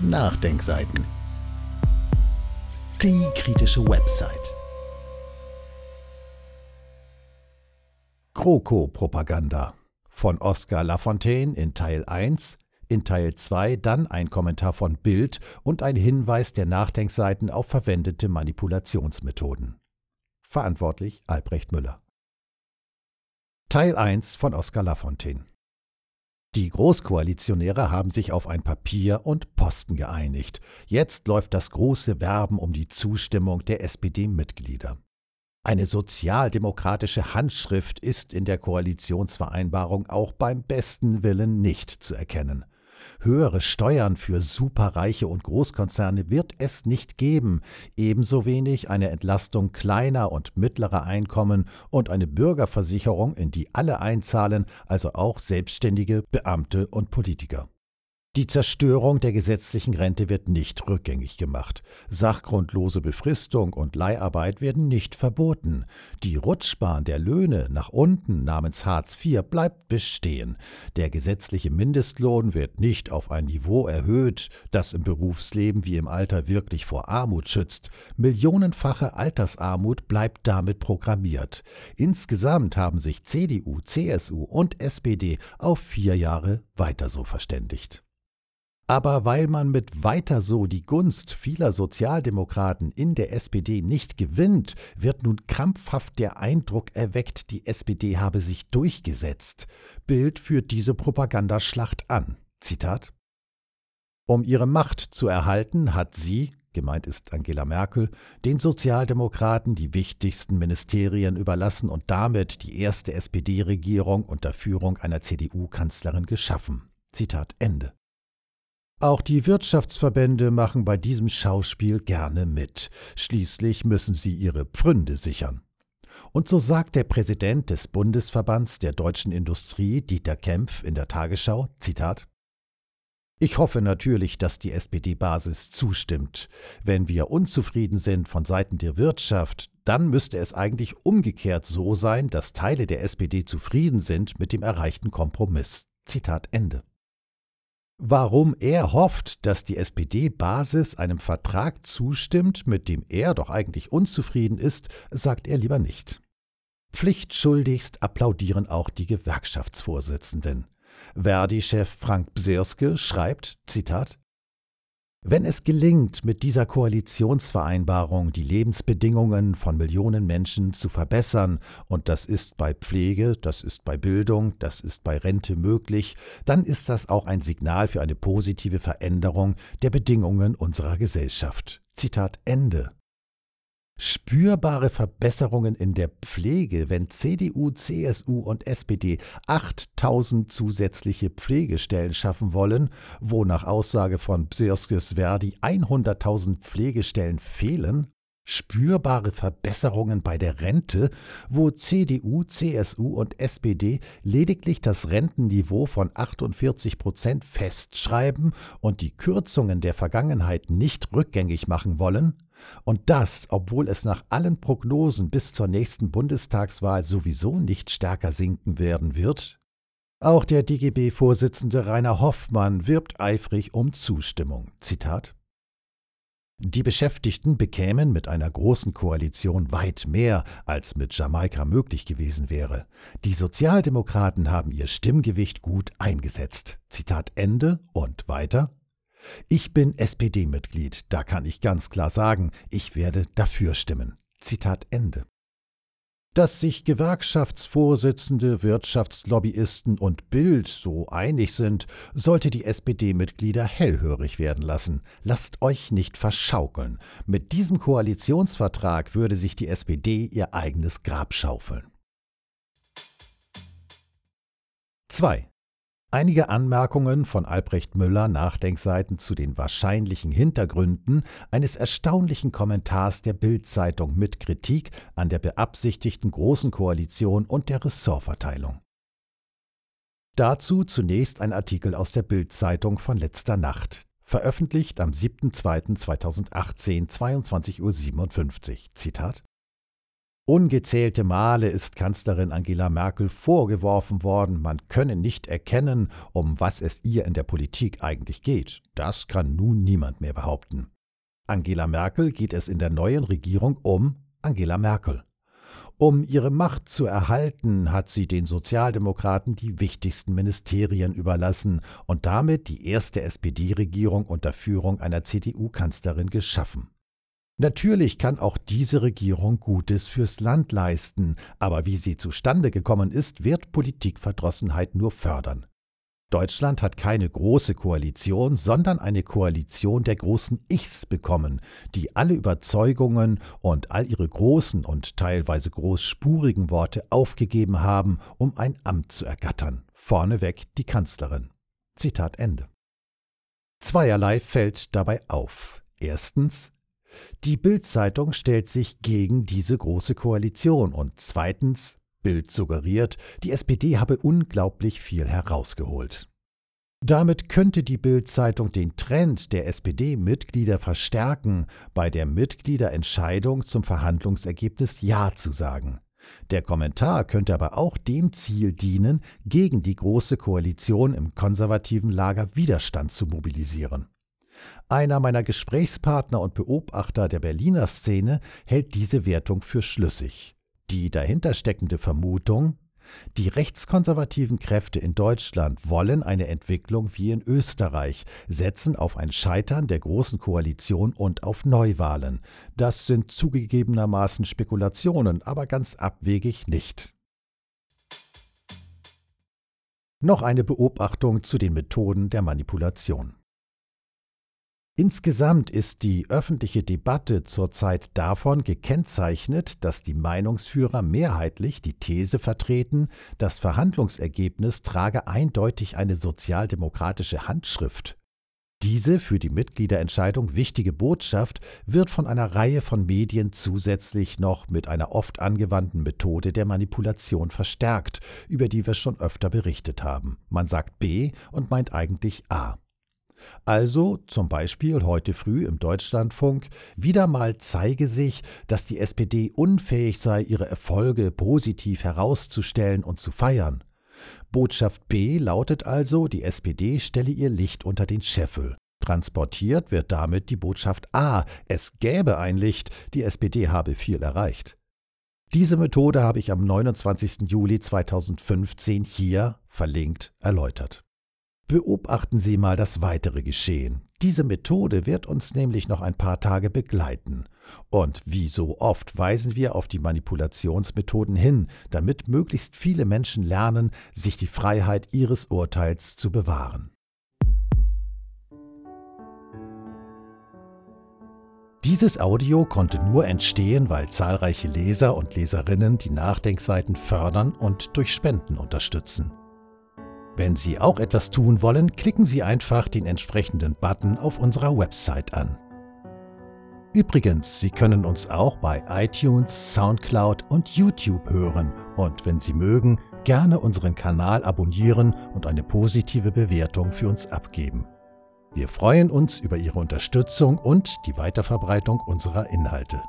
Nachdenkseiten. Die kritische Website. GroKo-Propaganda von Oskar Lafontaine in Teil 1, in Teil 2 dann ein Kommentar von Bild und ein Hinweis der Nachdenkseiten auf verwendete Manipulationsmethoden. Verantwortlich Albrecht Müller. Teil 1 von Oskar Lafontaine. Die Großkoalitionäre haben sich auf ein Papier und Posten geeinigt. Jetzt läuft das große Werben um die Zustimmung der SPD-Mitglieder. Eine sozialdemokratische Handschrift ist in der Koalitionsvereinbarung auch beim besten Willen nicht zu erkennen. Höhere Steuern für Superreiche und Großkonzerne wird es nicht geben, ebenso wenig eine Entlastung kleiner und mittlerer Einkommen und eine Bürgerversicherung, in die alle einzahlen, also auch Selbstständige, Beamte und Politiker. Die Zerstörung der gesetzlichen Rente wird nicht rückgängig gemacht. Sachgrundlose Befristung und Leiharbeit werden nicht verboten. Die Rutschbahn der Löhne nach unten namens Hartz IV bleibt bestehen. Der gesetzliche Mindestlohn wird nicht auf ein Niveau erhöht, das im Berufsleben wie im Alter wirklich vor Armut schützt. Millionenfache Altersarmut bleibt damit programmiert. Insgesamt haben sich CDU, CSU und SPD auf vier Jahre weiter so verständigt. Aber weil man mit weiter so die Gunst vieler Sozialdemokraten in der SPD nicht gewinnt, wird nun krampfhaft der Eindruck erweckt, die SPD habe sich durchgesetzt. Bild führt diese Propagandaschlacht an. Zitat Um ihre Macht zu erhalten, hat sie, gemeint ist Angela Merkel, den Sozialdemokraten die wichtigsten Ministerien überlassen und damit die erste SPD-Regierung unter Führung einer CDU-Kanzlerin geschaffen. Zitat Ende. Auch die Wirtschaftsverbände machen bei diesem Schauspiel gerne mit. Schließlich müssen sie ihre Pfründe sichern. Und so sagt der Präsident des Bundesverbands der deutschen Industrie, Dieter Kempf, in der Tagesschau, Zitat, ich hoffe natürlich, dass die SPD-Basis zustimmt. Wenn wir unzufrieden sind von Seiten der Wirtschaft, dann müsste es eigentlich umgekehrt so sein, dass Teile der SPD zufrieden sind mit dem erreichten Kompromiss. Zitat Ende. Warum er hofft, dass die SPD-Basis einem Vertrag zustimmt, mit dem er doch eigentlich unzufrieden ist, sagt er lieber nicht. Pflichtschuldigst applaudieren auch die Gewerkschaftsvorsitzenden. Verdi-Chef Frank Bsirske schreibt, Zitat, wenn es gelingt, mit dieser Koalitionsvereinbarung die Lebensbedingungen von Millionen Menschen zu verbessern, und das ist bei Pflege, das ist bei Bildung, das ist bei Rente möglich, dann ist das auch ein Signal für eine positive Veränderung der Bedingungen unserer Gesellschaft. Zitat Ende spürbare Verbesserungen in der Pflege, wenn CDU, CSU und SPD 8000 zusätzliche Pflegestellen schaffen wollen, wo nach Aussage von Psirskes Verdi 100.000 Pflegestellen fehlen? Spürbare Verbesserungen bei der Rente, wo CDU, CSU und SPD lediglich das Rentenniveau von 48 Prozent festschreiben und die Kürzungen der Vergangenheit nicht rückgängig machen wollen? Und das, obwohl es nach allen Prognosen bis zur nächsten Bundestagswahl sowieso nicht stärker sinken werden wird? Auch der DGB-Vorsitzende Rainer Hoffmann wirbt eifrig um Zustimmung. Zitat die Beschäftigten bekämen mit einer großen Koalition weit mehr, als mit Jamaika möglich gewesen wäre. Die Sozialdemokraten haben ihr Stimmgewicht gut eingesetzt. Zitat Ende und weiter. Ich bin SPD-Mitglied, da kann ich ganz klar sagen, ich werde dafür stimmen. Zitat Ende. Dass sich Gewerkschaftsvorsitzende, Wirtschaftslobbyisten und Bild so einig sind, sollte die SPD-Mitglieder hellhörig werden lassen. Lasst euch nicht verschaukeln. Mit diesem Koalitionsvertrag würde sich die SPD ihr eigenes Grab schaufeln. 2. Einige Anmerkungen von Albrecht Müller Nachdenkseiten zu den wahrscheinlichen Hintergründen eines erstaunlichen Kommentars der Bild-Zeitung mit Kritik an der beabsichtigten Großen Koalition und der Ressortverteilung. Dazu zunächst ein Artikel aus der Bild-Zeitung von letzter Nacht, veröffentlicht am 7.2.2018, 22.57 Uhr. Zitat Ungezählte Male ist Kanzlerin Angela Merkel vorgeworfen worden, man könne nicht erkennen, um was es ihr in der Politik eigentlich geht. Das kann nun niemand mehr behaupten. Angela Merkel geht es in der neuen Regierung um Angela Merkel. Um ihre Macht zu erhalten, hat sie den Sozialdemokraten die wichtigsten Ministerien überlassen und damit die erste SPD-Regierung unter Führung einer CDU-Kanzlerin geschaffen. Natürlich kann auch diese Regierung Gutes fürs Land leisten, aber wie sie zustande gekommen ist, wird Politikverdrossenheit nur fördern. Deutschland hat keine große Koalition, sondern eine Koalition der großen Ichs bekommen, die alle Überzeugungen und all ihre großen und teilweise großspurigen Worte aufgegeben haben, um ein Amt zu ergattern. Vorneweg die Kanzlerin. Zitat Ende. Zweierlei fällt dabei auf. Erstens, die Bild-Zeitung stellt sich gegen diese große Koalition und zweitens, Bild suggeriert, die SPD habe unglaublich viel herausgeholt. Damit könnte die Bild-Zeitung den Trend der SPD-Mitglieder verstärken, bei der Mitgliederentscheidung zum Verhandlungsergebnis Ja zu sagen. Der Kommentar könnte aber auch dem Ziel dienen, gegen die Große Koalition im konservativen Lager Widerstand zu mobilisieren. Einer meiner Gesprächspartner und Beobachter der Berliner Szene hält diese Wertung für schlüssig. Die dahinter steckende Vermutung, die rechtskonservativen Kräfte in Deutschland wollen eine Entwicklung wie in Österreich, setzen auf ein Scheitern der Großen Koalition und auf Neuwahlen. Das sind zugegebenermaßen Spekulationen, aber ganz abwegig nicht. Noch eine Beobachtung zu den Methoden der Manipulation. Insgesamt ist die öffentliche Debatte zurzeit davon gekennzeichnet, dass die Meinungsführer mehrheitlich die These vertreten, das Verhandlungsergebnis trage eindeutig eine sozialdemokratische Handschrift. Diese für die Mitgliederentscheidung wichtige Botschaft wird von einer Reihe von Medien zusätzlich noch mit einer oft angewandten Methode der Manipulation verstärkt, über die wir schon öfter berichtet haben. Man sagt B und meint eigentlich A. Also zum Beispiel heute früh im Deutschlandfunk, wieder mal zeige sich, dass die SPD unfähig sei, ihre Erfolge positiv herauszustellen und zu feiern. Botschaft B lautet also, die SPD stelle ihr Licht unter den Scheffel. Transportiert wird damit die Botschaft A, es gäbe ein Licht, die SPD habe viel erreicht. Diese Methode habe ich am 29. Juli 2015 hier verlinkt erläutert. Beobachten Sie mal das weitere Geschehen. Diese Methode wird uns nämlich noch ein paar Tage begleiten. Und wie so oft weisen wir auf die Manipulationsmethoden hin, damit möglichst viele Menschen lernen, sich die Freiheit ihres Urteils zu bewahren. Dieses Audio konnte nur entstehen, weil zahlreiche Leser und Leserinnen die Nachdenkseiten fördern und durch Spenden unterstützen. Wenn Sie auch etwas tun wollen, klicken Sie einfach den entsprechenden Button auf unserer Website an. Übrigens, Sie können uns auch bei iTunes, SoundCloud und YouTube hören und wenn Sie mögen, gerne unseren Kanal abonnieren und eine positive Bewertung für uns abgeben. Wir freuen uns über Ihre Unterstützung und die Weiterverbreitung unserer Inhalte.